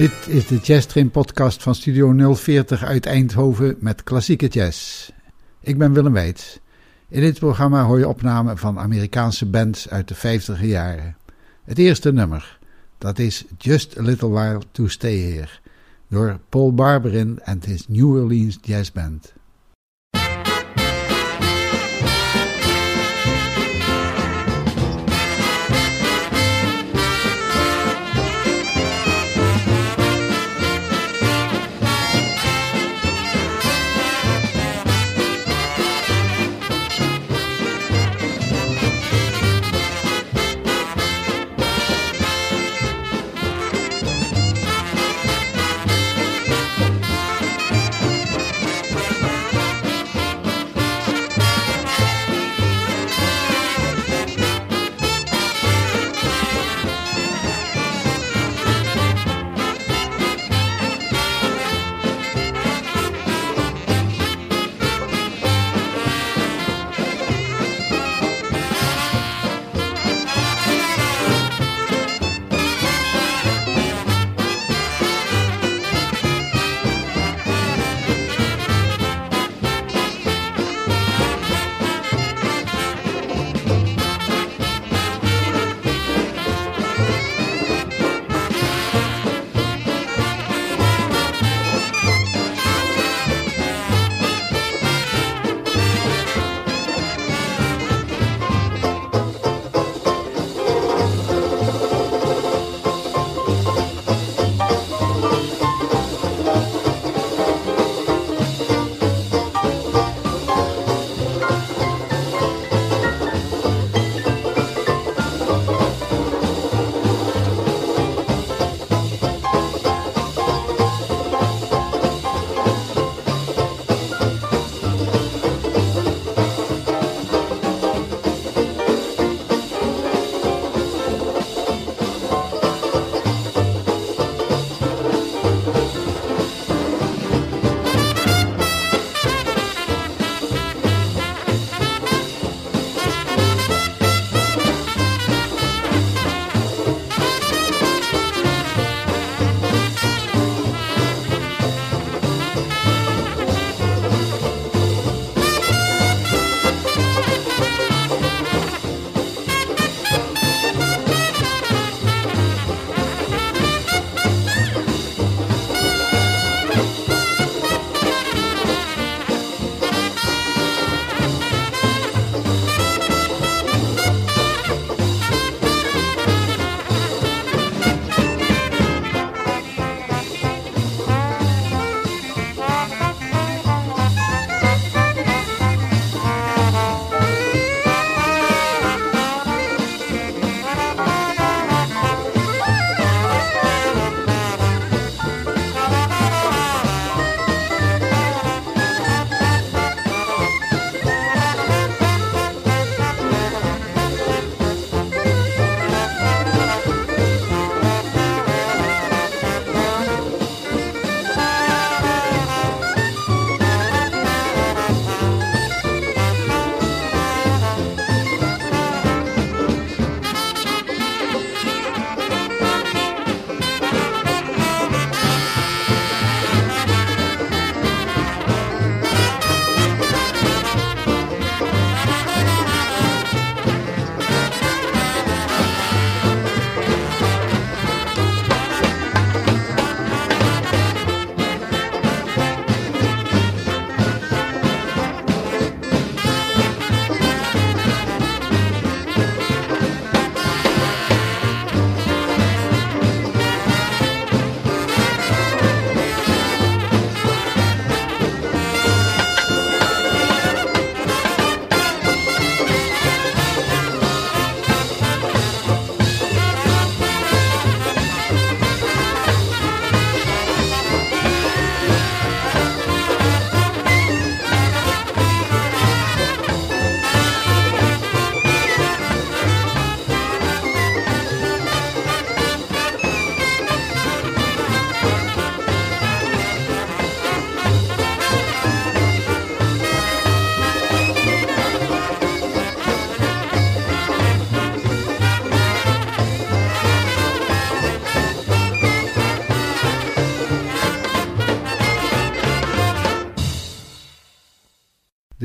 Dit is de Jazz Train podcast van Studio 040 uit Eindhoven met klassieke jazz. Ik ben Willem Weits. In dit programma hoor je opnamen van Amerikaanse bands uit de 50 jaren. Het eerste nummer, dat is Just a Little While to Stay Here, door Paul Barberin en his New Orleans Jazz Band.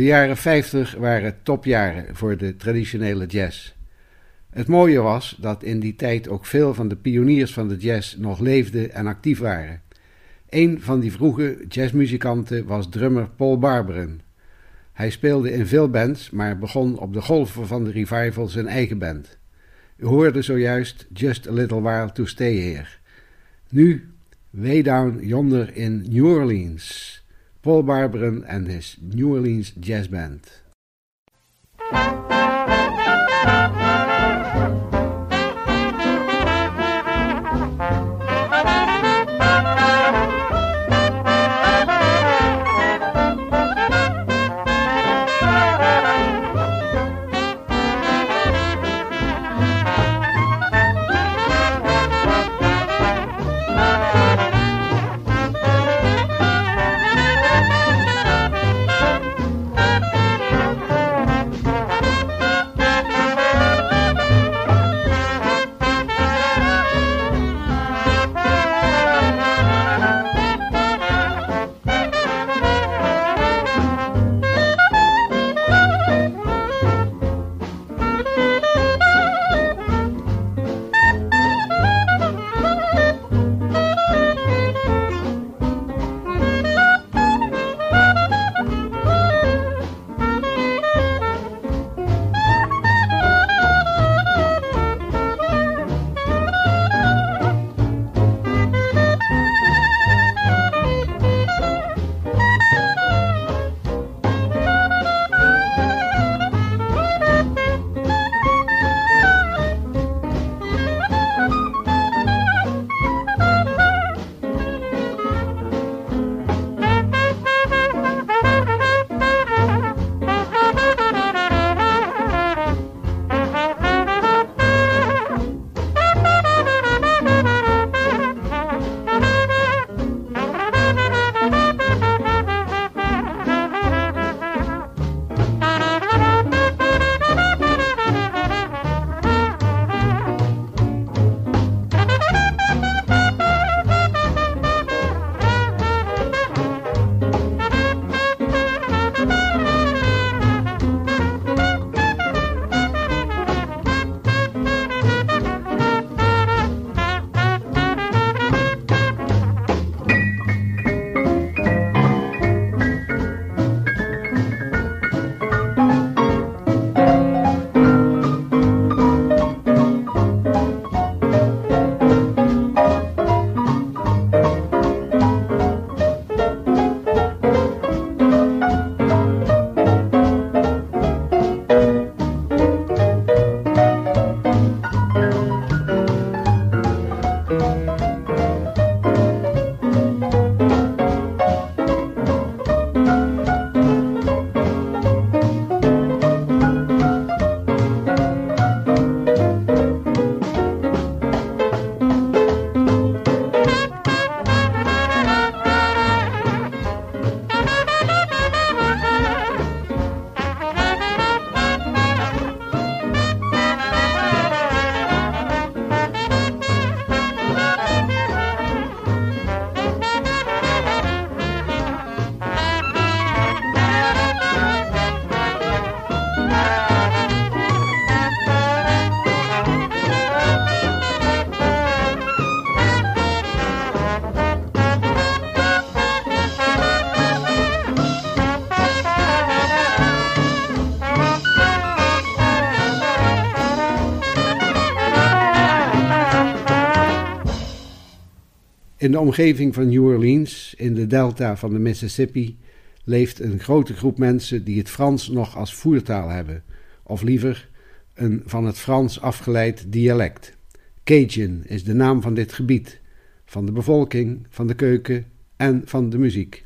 De jaren 50 waren topjaren voor de traditionele jazz. Het mooie was dat in die tijd ook veel van de pioniers van de jazz nog leefden en actief waren. Een van die vroege jazzmuzikanten was drummer Paul Barberen. Hij speelde in veel bands, maar begon op de golven van de revival zijn eigen band. U hoorde zojuist Just a Little While to Stay Here. Nu, way down yonder in New Orleans. Paul Barberen and his New Orleans Jazz Band. In de omgeving van New Orleans, in de delta van de Mississippi, leeft een grote groep mensen die het Frans nog als voertaal hebben, of liever een van het Frans afgeleid dialect. Cajun is de naam van dit gebied, van de bevolking, van de keuken en van de muziek.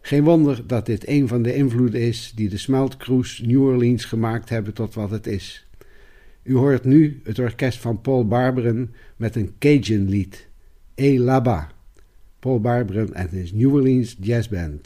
Geen wonder dat dit een van de invloeden is die de smeltkroes New Orleans gemaakt hebben tot wat het is. U hoort nu het orkest van Paul Barberen met een Cajun-lied. Et là-bas, Paul Barberen and his New Orleans Jazz Band.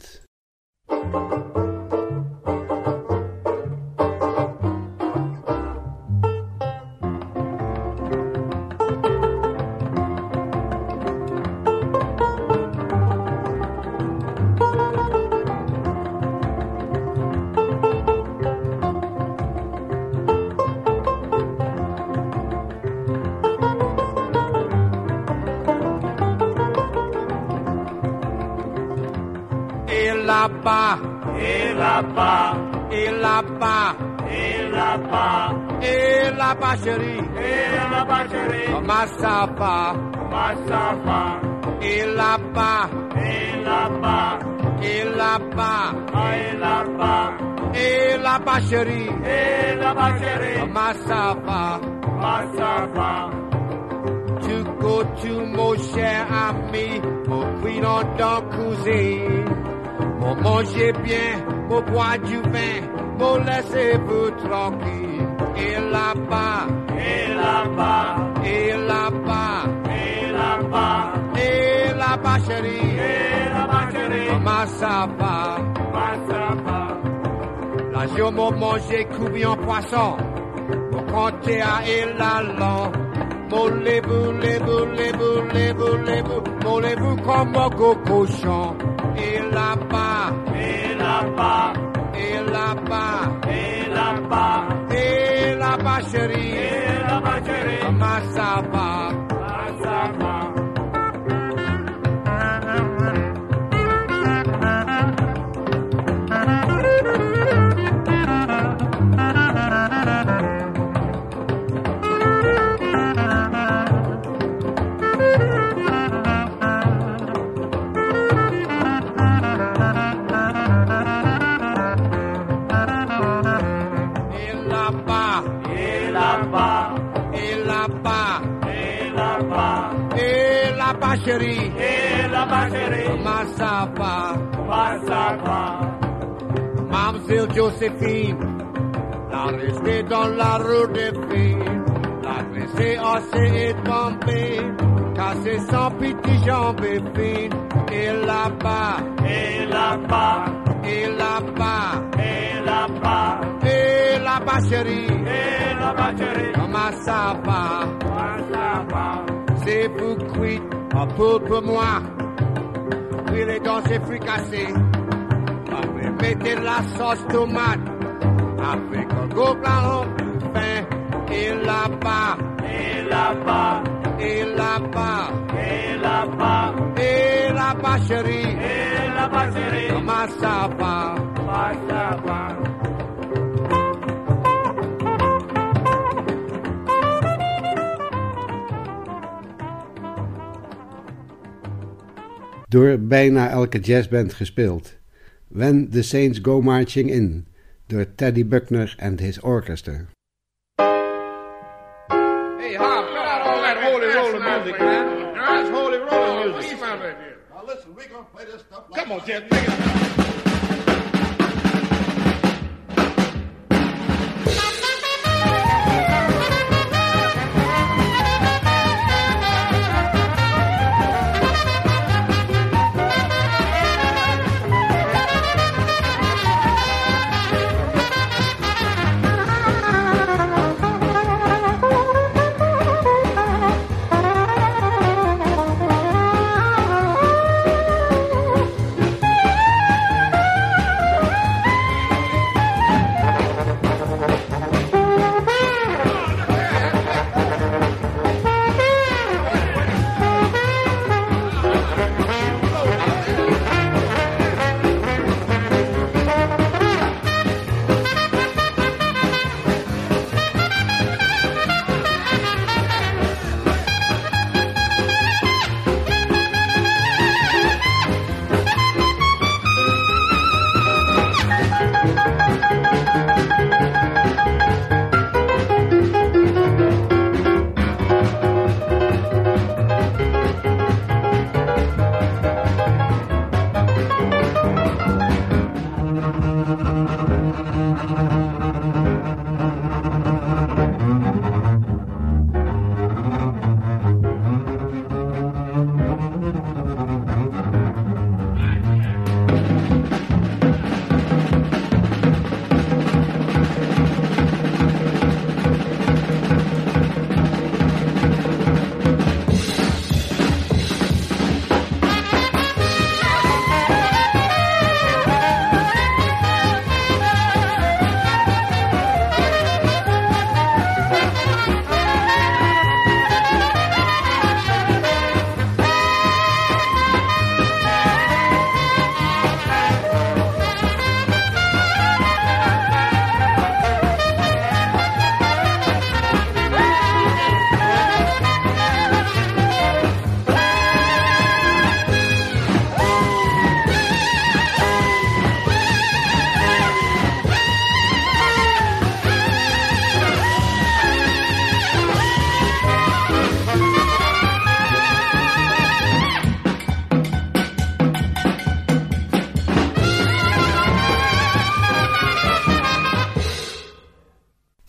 Là-bas, et là-bas, et là-bas, et là-bas chérie, et là-bas chérie, ça va, Et là-bas, et là-bas, et là-bas, et là-bas, et là-bas chérie, et là-bas chérie, comment ça Tu go-to mon cher ami, mon prénom dans cousine. Mon manger bien, au bois du vin, m'ont laissez-vous tranquille. Et là-bas, et là-bas, et là-bas, et là-bas, et là-bas, et là-bas, chérie, comment ça va, comment ça va? Là, je m'en en poisson, pour compter à et là-là. Mollez-vous, levez-vous, levez-vous, levez-vous, levez-vous, comme un cochon. Et là-bas, là-bas, et là-bas, et là-bas, et là-bas chérie, et là-bas chérie, comment ça va? Chérie, comment ça va? comment ça va, Mamselle Joséphine, la restée dans la rue des filles, la dressée assez est tombée, cassée sans pitié jambes fines, et là-bas, et là-bas, et là-bas, et là-bas, et là-bas chérie, et là-bas chérie, comment ça va? comment ça va, C'est vous cuite, un peu pour moi, puis les dents c'est fricassé, après mettez la sauce tomate, avec un gros de pain, et là-bas, et là-bas, et là-bas, et là-bas, et là-bas chérie, et là-bas chérie, comment ça va? comment ça va. Door bijna elke jazzband gespeeld. When the Saints Go Marching In, door Teddy Buckner and his orchestra. Hey, Hop, cut out all that holy roller music, man. That's holy roller music. Now listen, we're gonna play this stuff like Come on, Ted,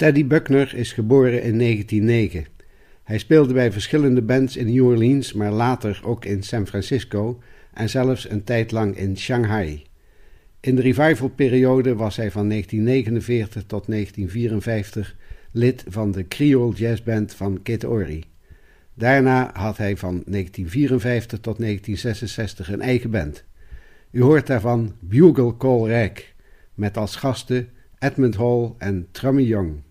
Teddy Buckner is geboren in 1909. Hij speelde bij verschillende bands in New Orleans, maar later ook in San Francisco en zelfs een tijd lang in Shanghai. In de revivalperiode was hij van 1949 tot 1954 lid van de Creole jazzband van Kid Ory. Daarna had hij van 1954 tot 1966 een eigen band. U hoort daarvan Bugle Call Rack, met als gasten Edmund Hall en Trummy Young.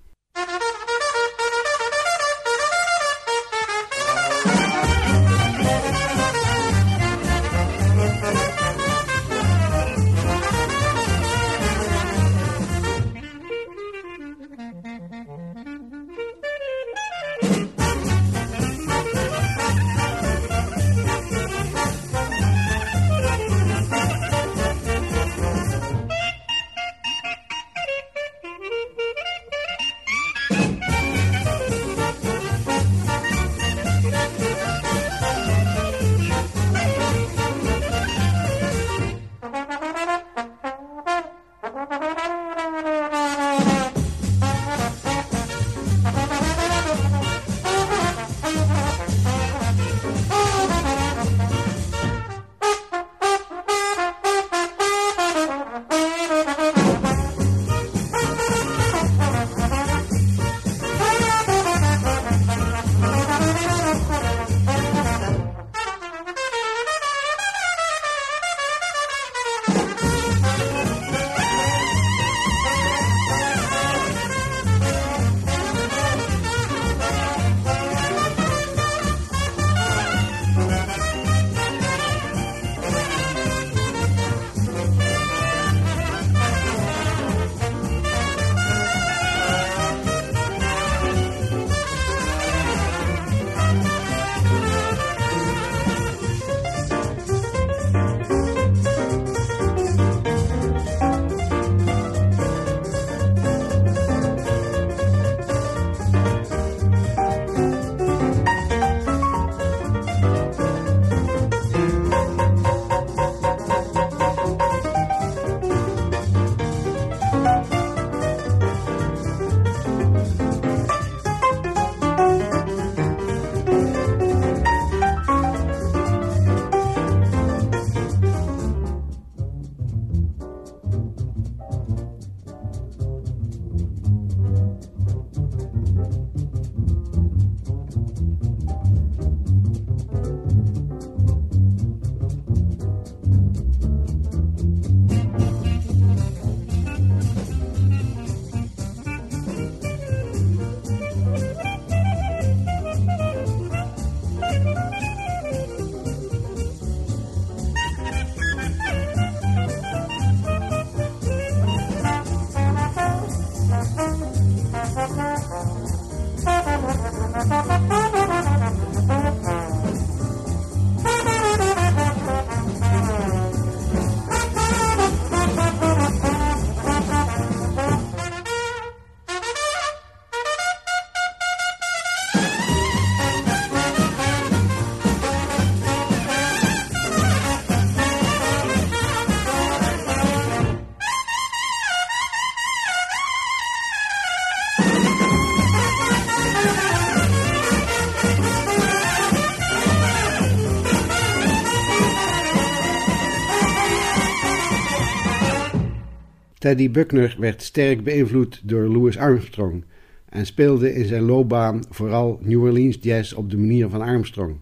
Teddy Buckner werd sterk beïnvloed door Louis Armstrong en speelde in zijn loopbaan vooral New Orleans jazz op de manier van Armstrong.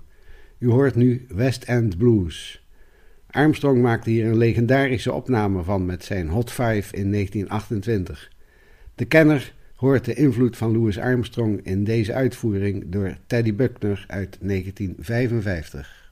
U hoort nu West End Blues. Armstrong maakte hier een legendarische opname van met zijn Hot Five in 1928. De kenner hoort de invloed van Louis Armstrong in deze uitvoering door Teddy Buckner uit 1955.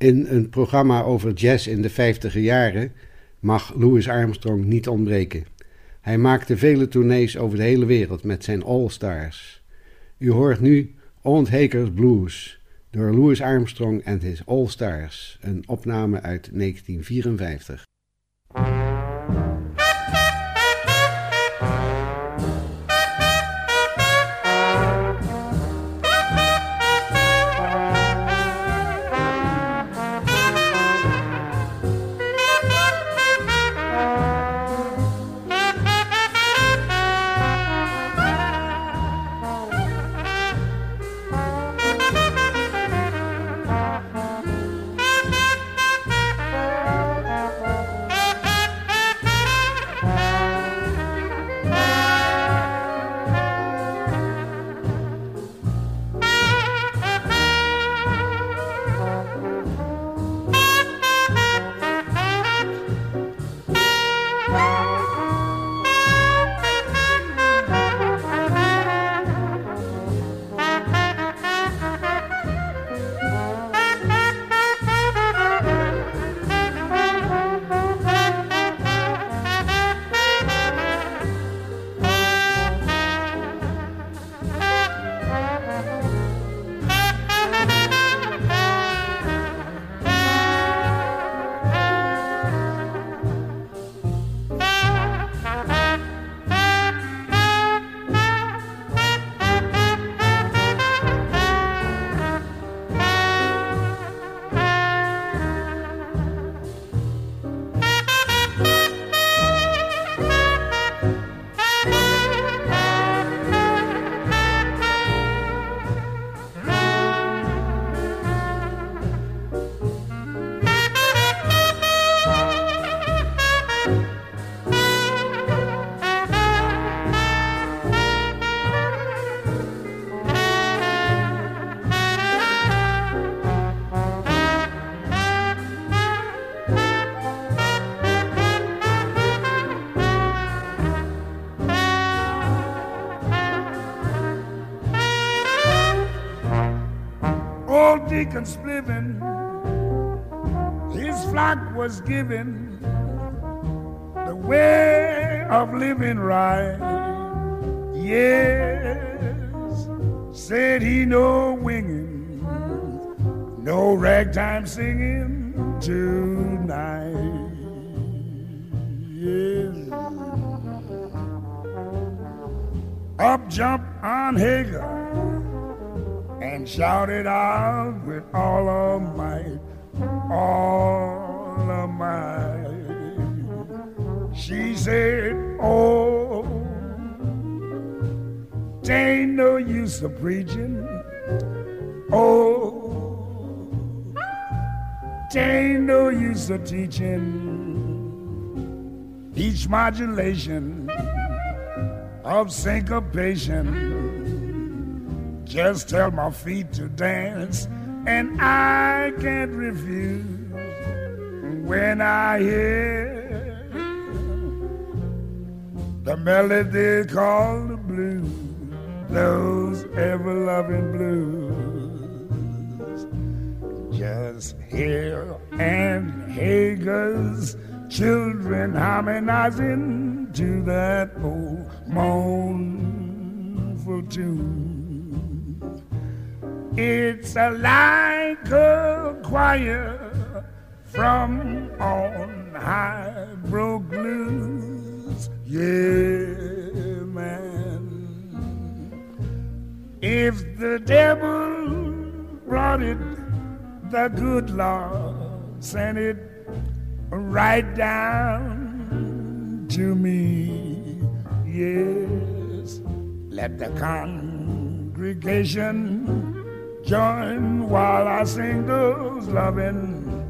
In een programma over jazz in de 50 jaren mag Louis Armstrong niet ontbreken. Hij maakte vele tournees over de hele wereld met zijn All-Stars. U hoort nu Old Hakers Blues door Louis Armstrong en his All-Stars, een opname uit 1954. Spliven, his flock was given the way of living right. Yes, said he no winging, no ragtime singing tonight. Yes. Up jump on Hagar and shouted out with all of my, all of my. She said, Oh, tain't no use of preaching. Oh, tain't no use of teaching. Each modulation of syncopation just tell my feet to dance, and I can't refuse when I hear the melody called the blues, those ever loving blues. Just hear Aunt Hager's children harmonizing to that old mournful tune. It's a like a choir from on high broke loose. Yeah, man. If the devil brought it, the good Lord sent it right down to me. Yes, let the congregation join while I sing those loving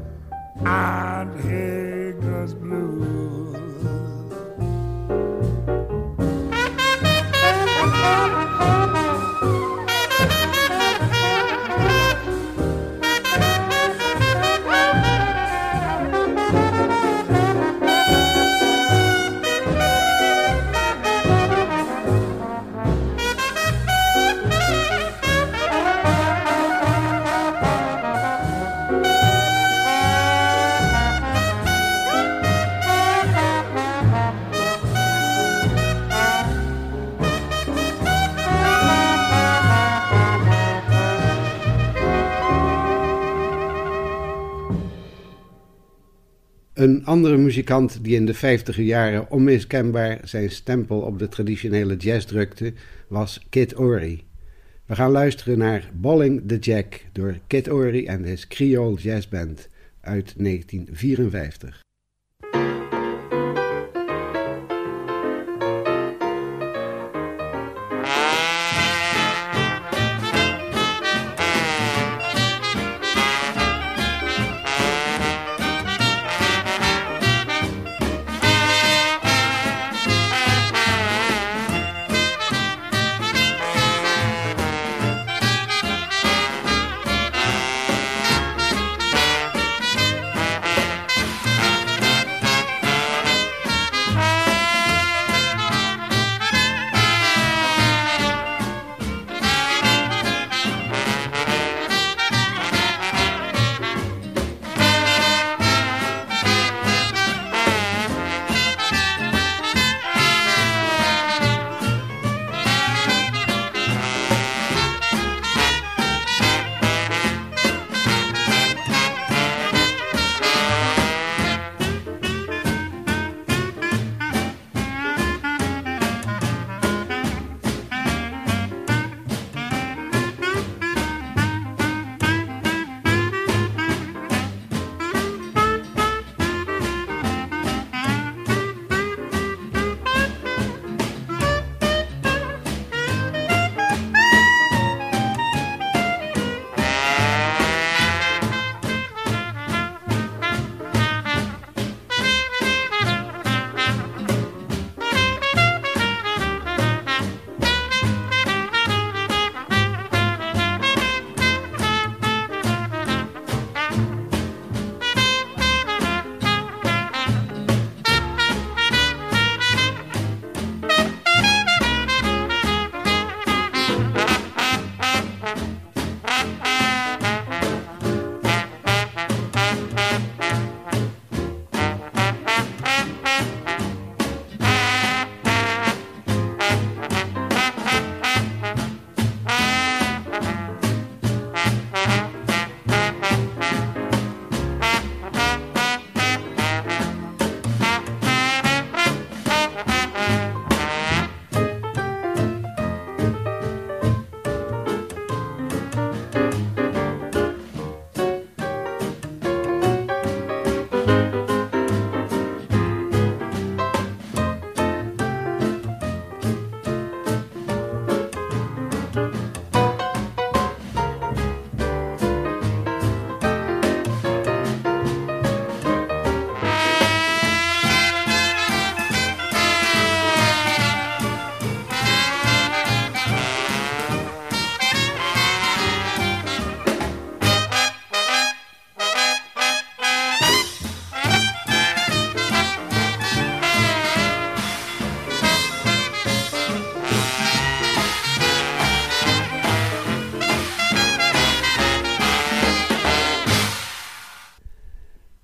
and Hagger's blues. Andere muzikant die in de vijftiger jaren onmiskenbaar zijn stempel op de traditionele jazz drukte, was Kid Ory. We gaan luisteren naar Balling the Jack door Kid Ory en his Creole Jazz Band uit 1954.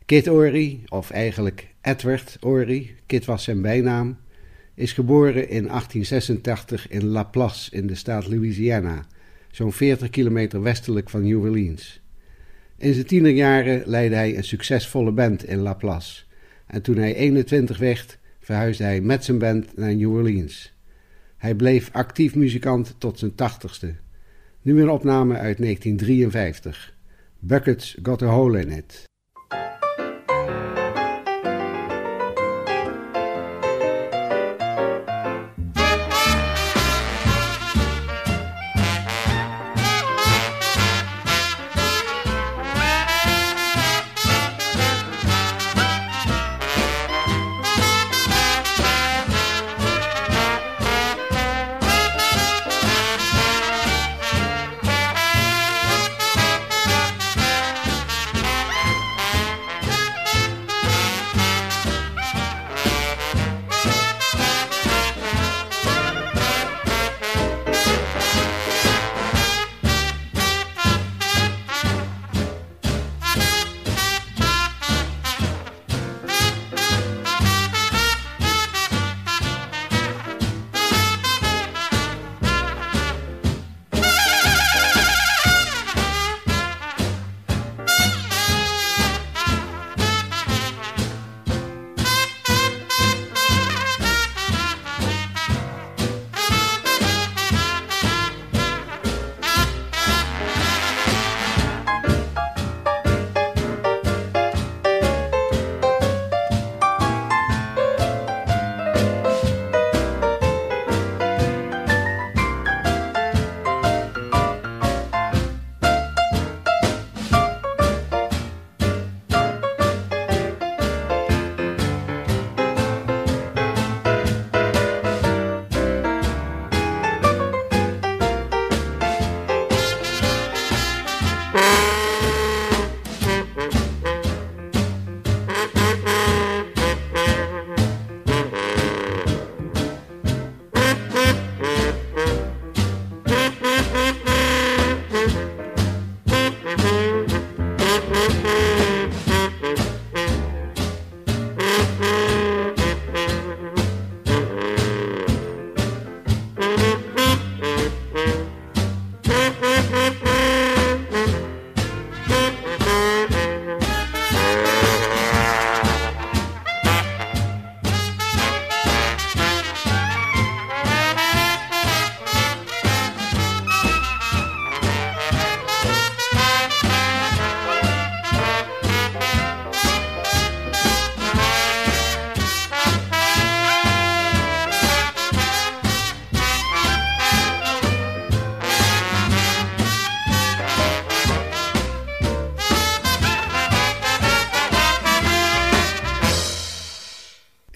Kit Ory, of eigenlijk Edward Ory, Kit was zijn bijnaam, is geboren in 1886 in La Place in de staat Louisiana, zo'n 40 kilometer westelijk van New Orleans. In zijn tienerjaren leidde hij een succesvolle band in La Place en toen hij 21 werd verhuisde hij met zijn band naar New Orleans. Hij bleef actief muzikant tot zijn tachtigste. Nu een opname uit 1953. Buckets Got a Hole in It.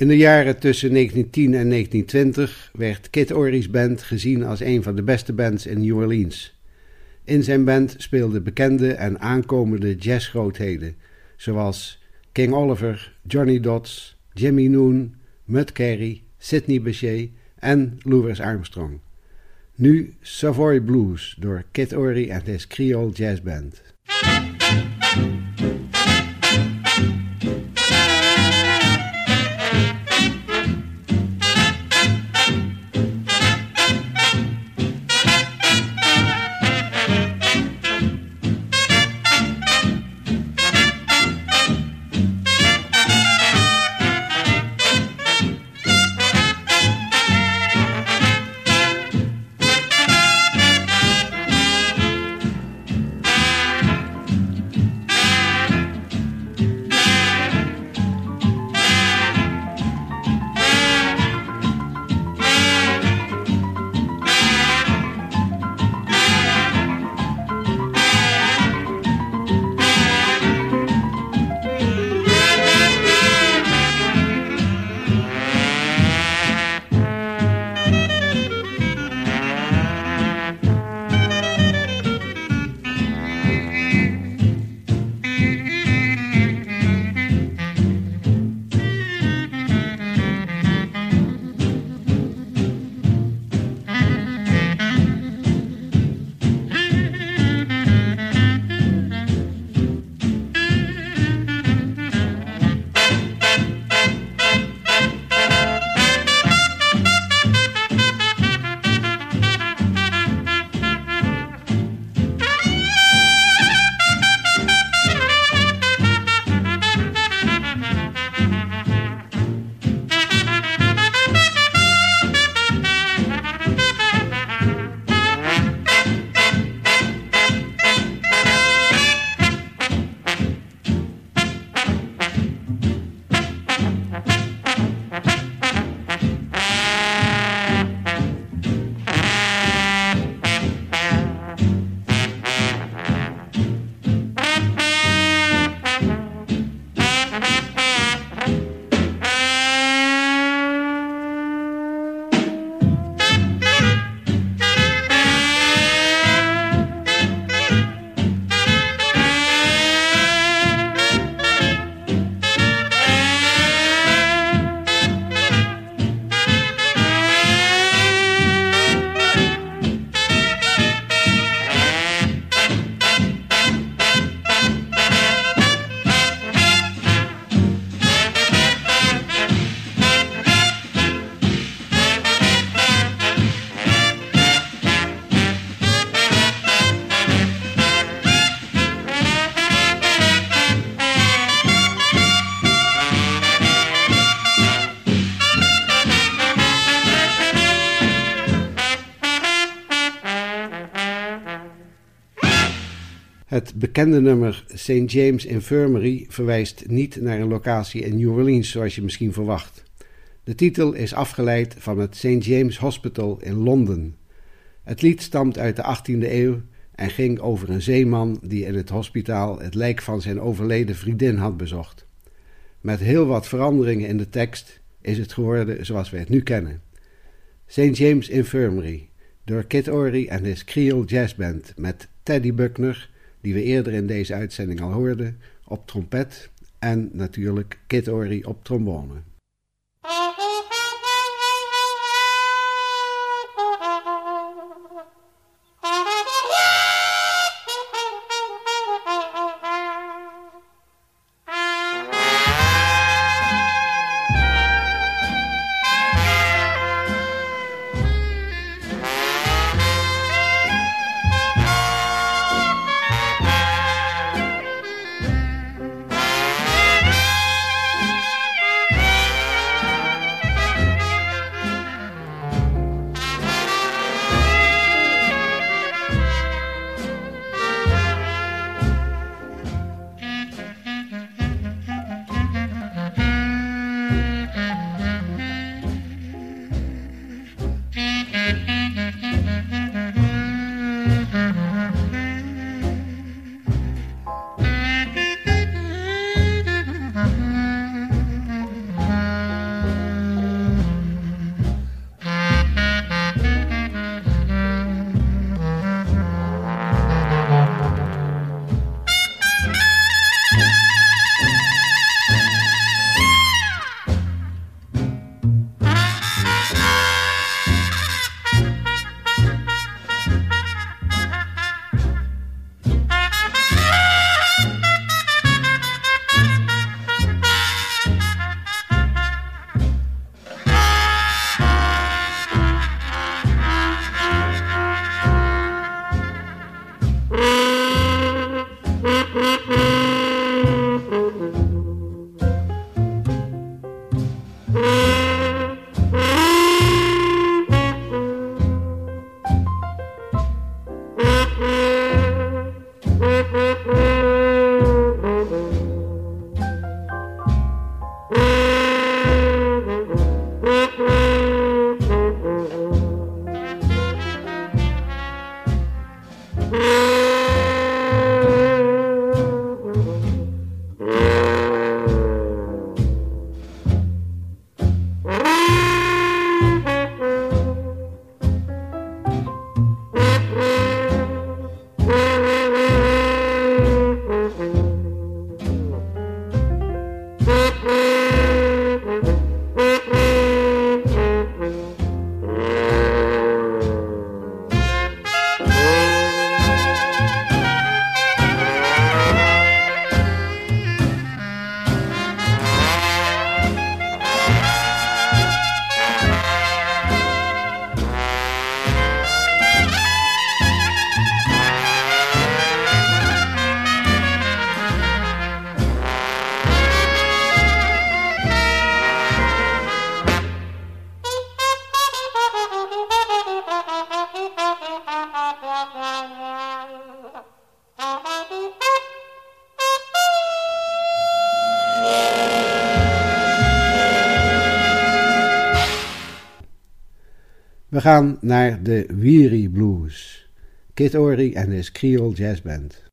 In de jaren tussen 1910 en 1920 werd Kid Ory's band gezien als een van de beste bands in New Orleans. In zijn band speelden bekende en aankomende jazzgrootheden, zoals King Oliver, Johnny Dodds, Jimmy Noon, Mud Carey, Sidney Bechet en Louis Armstrong. Nu Savoy Blues door Kid Ory en his Creole Jazz Band. Bekende nummer St. James Infirmary verwijst niet naar een locatie in New Orleans zoals je misschien verwacht. De titel is afgeleid van het St. James Hospital in Londen. Het lied stamt uit de 18e eeuw en ging over een zeeman die in het hospitaal het lijk van zijn overleden vriendin had bezocht. Met heel wat veranderingen in de tekst is het geworden zoals we het nu kennen. St. James Infirmary door Kid Ory en his Creole Jazz Band met Teddy Buckner die we eerder in deze uitzending al hoorden, op trompet en natuurlijk Kid Ory op trombone. We gaan naar de Weary Blues. Kid Ory en his Creole Jazz Band.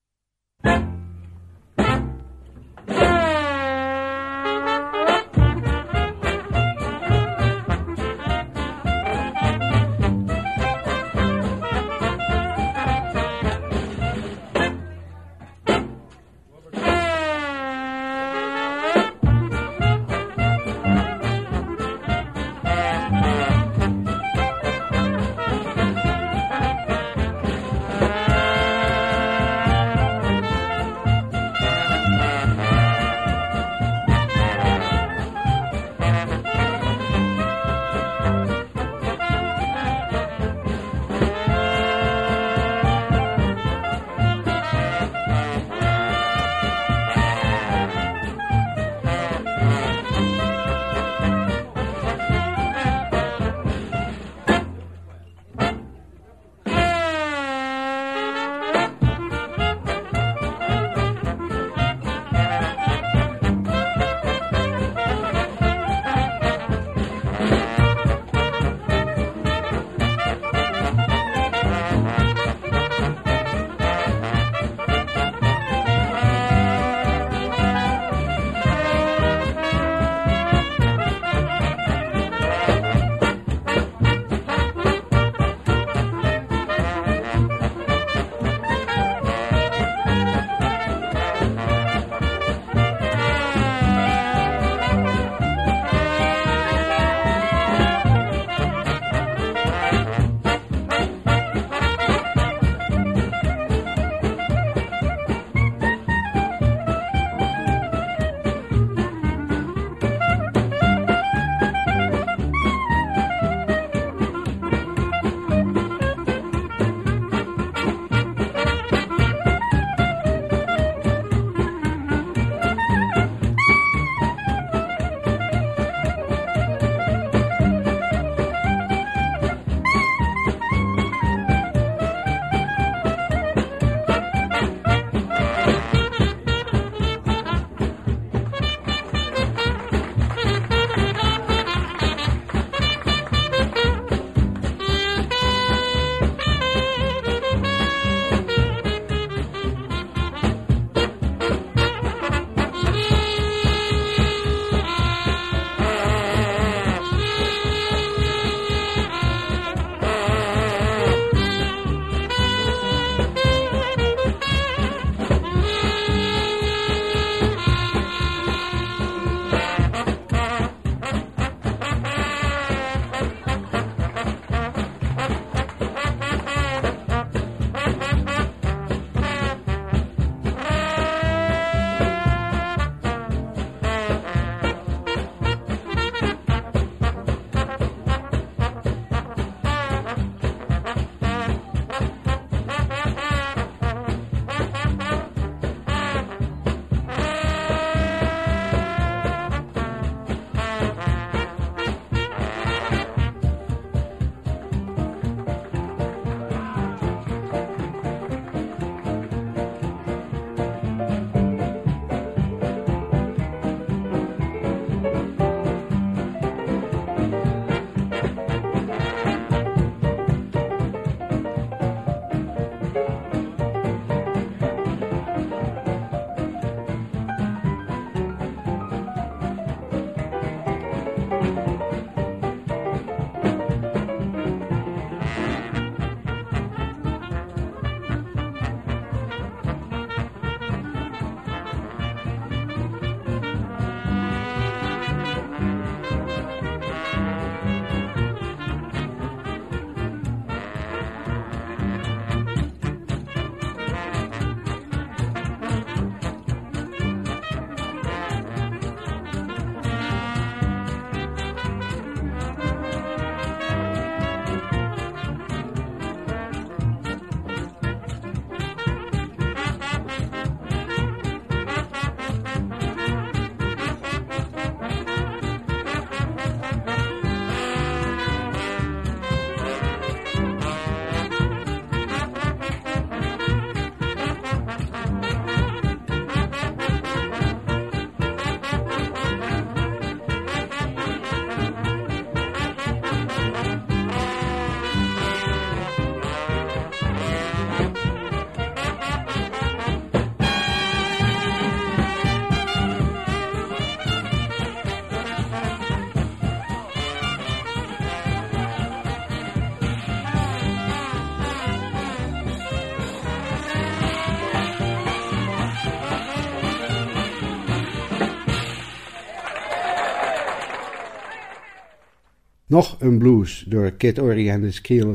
Nog een blues door Kid Ory en de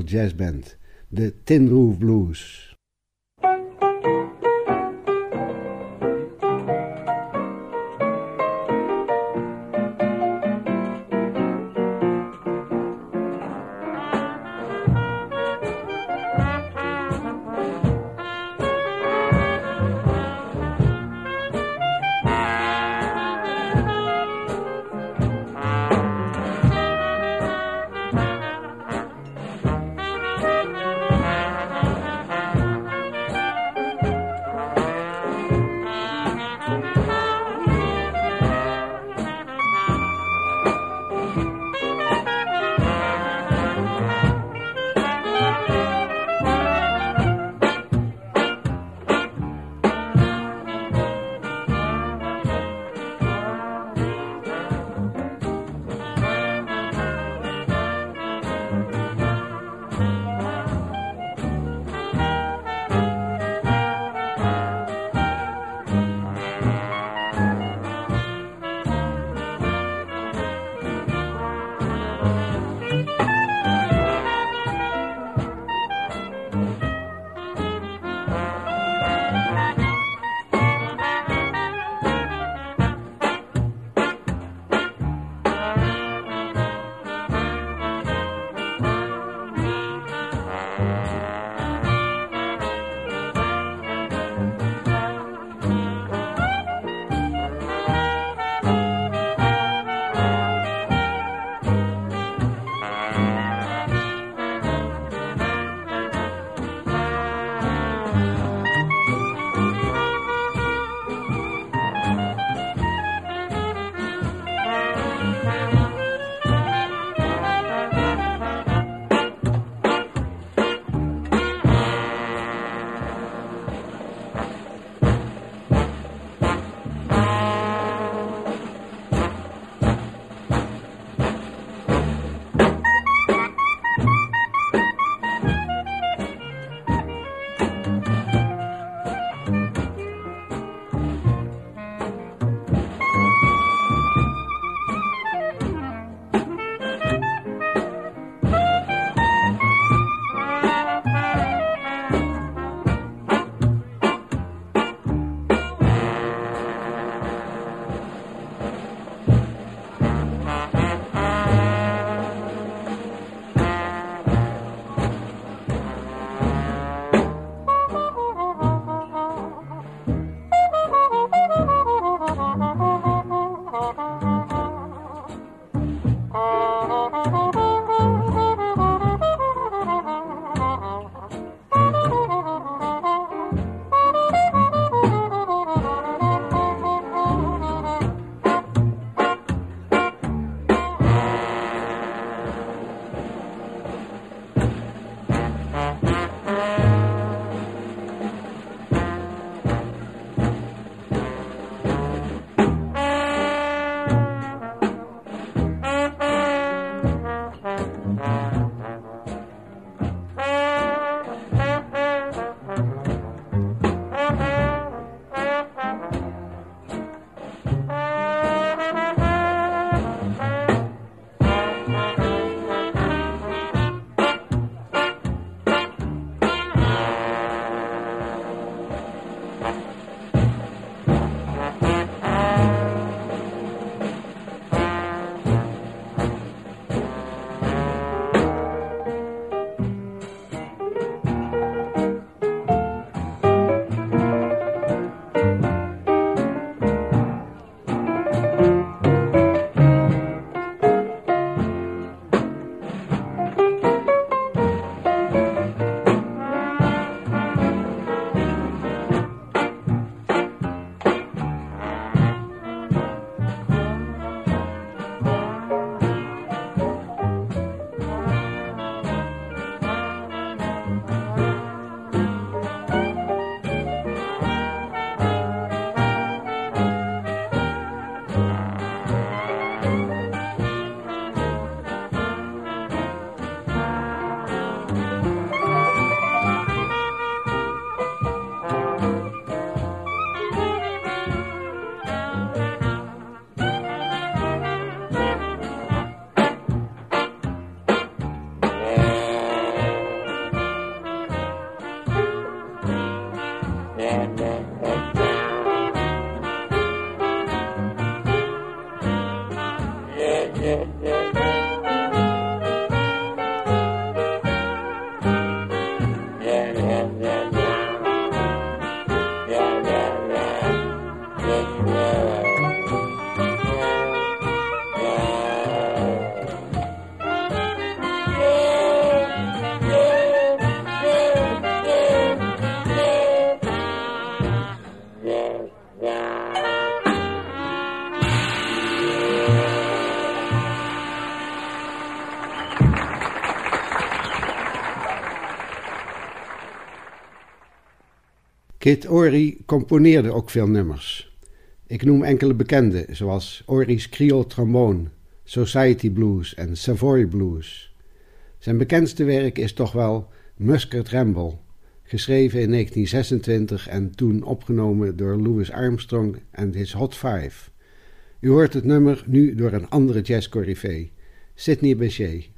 Jazz Band, de Tin Roof Blues. Kid Ory componeerde ook veel nummers. Ik noem enkele bekende, zoals Ory's Creole Trombone, Society Blues en Savoy Blues. Zijn bekendste werk is toch wel Muscat Ramble, geschreven in 1926 en toen opgenomen door Louis Armstrong en his Hot Five. U hoort het nummer nu door een andere jazzcorrivee, Sidney Bechet.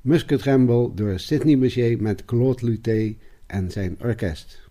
Muscat Ramble door Sidney Bechet met Claude Luté en zijn orkest.